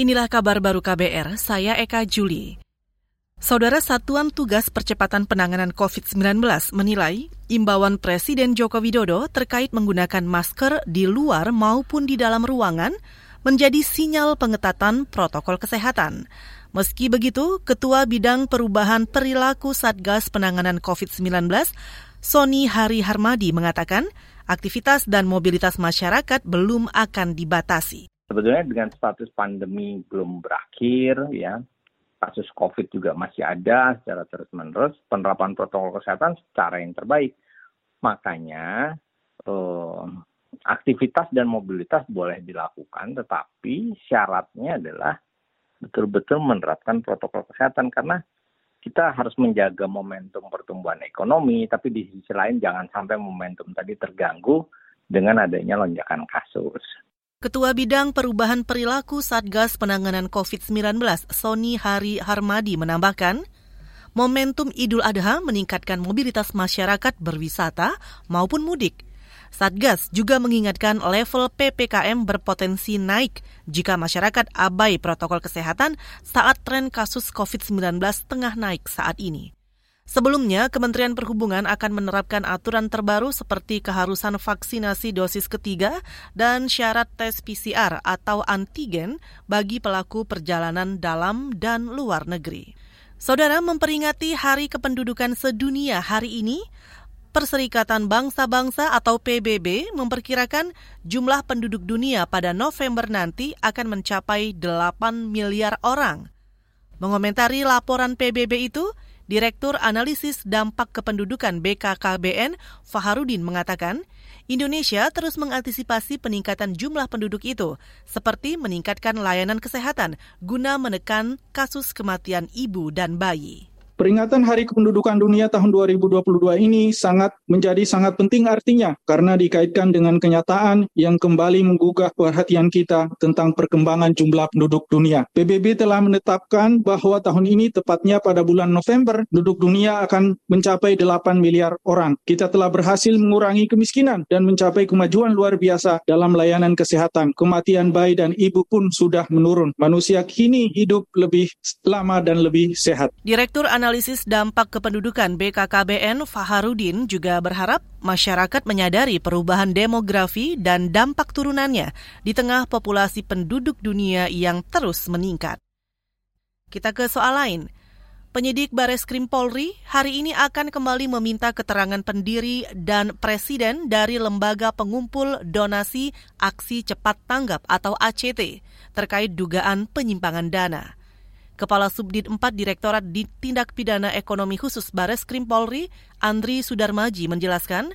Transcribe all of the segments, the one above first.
Inilah kabar baru KBR, saya Eka Juli. Saudara Satuan Tugas Percepatan Penanganan COVID-19 menilai imbauan Presiden Joko Widodo terkait menggunakan masker di luar maupun di dalam ruangan menjadi sinyal pengetatan protokol kesehatan. Meski begitu, Ketua Bidang Perubahan Perilaku Satgas Penanganan COVID-19, Sony Hari Harmadi mengatakan, aktivitas dan mobilitas masyarakat belum akan dibatasi sebetulnya dengan status pandemi belum berakhir ya kasus COVID juga masih ada secara terus-menerus, penerapan protokol kesehatan secara yang terbaik. Makanya eh, aktivitas dan mobilitas boleh dilakukan, tetapi syaratnya adalah betul-betul menerapkan protokol kesehatan karena kita harus menjaga momentum pertumbuhan ekonomi, tapi di sisi lain jangan sampai momentum tadi terganggu dengan adanya lonjakan kasus. Ketua Bidang Perubahan Perilaku Satgas Penanganan COVID-19, Sony Hari Harmadi menambahkan, momentum Idul Adha meningkatkan mobilitas masyarakat berwisata maupun mudik. Satgas juga mengingatkan level PPKM berpotensi naik jika masyarakat abai protokol kesehatan saat tren kasus COVID-19 tengah naik saat ini. Sebelumnya, Kementerian Perhubungan akan menerapkan aturan terbaru seperti keharusan vaksinasi dosis ketiga dan syarat tes PCR atau antigen bagi pelaku perjalanan dalam dan luar negeri. Saudara memperingati Hari Kependudukan Sedunia hari ini, Perserikatan Bangsa-Bangsa atau PBB memperkirakan jumlah penduduk dunia pada November nanti akan mencapai 8 miliar orang. Mengomentari laporan PBB itu, Direktur Analisis Dampak Kependudukan BKKBN, Faharudin mengatakan, Indonesia terus mengantisipasi peningkatan jumlah penduduk itu, seperti meningkatkan layanan kesehatan guna menekan kasus kematian ibu dan bayi. Peringatan Hari Kependudukan Dunia tahun 2022 ini sangat menjadi sangat penting artinya karena dikaitkan dengan kenyataan yang kembali menggugah perhatian kita tentang perkembangan jumlah penduduk dunia. PBB telah menetapkan bahwa tahun ini tepatnya pada bulan November penduduk dunia akan mencapai 8 miliar orang. Kita telah berhasil mengurangi kemiskinan dan mencapai kemajuan luar biasa dalam layanan kesehatan. Kematian bayi dan ibu pun sudah menurun. Manusia kini hidup lebih lama dan lebih sehat. Direktur Analisis Analisis Dampak Kependudukan BKKBN Faharudin juga berharap masyarakat menyadari perubahan demografi dan dampak turunannya di tengah populasi penduduk dunia yang terus meningkat. Kita ke soal lain. Penyidik Bares Krim Polri hari ini akan kembali meminta keterangan pendiri dan presiden dari Lembaga Pengumpul Donasi Aksi Cepat Tanggap atau ACT terkait dugaan penyimpangan dana. Kepala Subdit 4 Direktorat Tindak Pidana Ekonomi Khusus Bares Krim Polri, Andri Sudarmaji menjelaskan,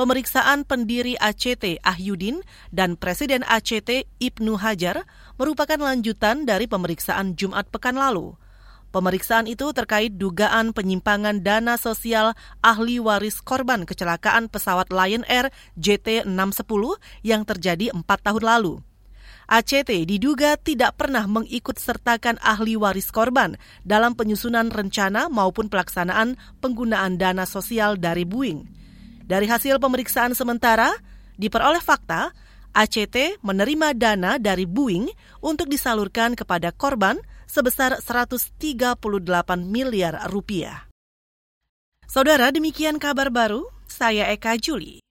pemeriksaan pendiri ACT Ahyudin dan Presiden ACT Ibnu Hajar merupakan lanjutan dari pemeriksaan Jumat pekan lalu. Pemeriksaan itu terkait dugaan penyimpangan dana sosial ahli waris korban kecelakaan pesawat Lion Air JT610 yang terjadi empat tahun lalu. ACT diduga tidak pernah mengikut sertakan ahli waris korban dalam penyusunan rencana maupun pelaksanaan penggunaan dana sosial dari Boeing. Dari hasil pemeriksaan sementara, diperoleh fakta ACT menerima dana dari Boeing untuk disalurkan kepada korban sebesar 138 miliar rupiah. Saudara, demikian kabar baru. Saya Eka Juli.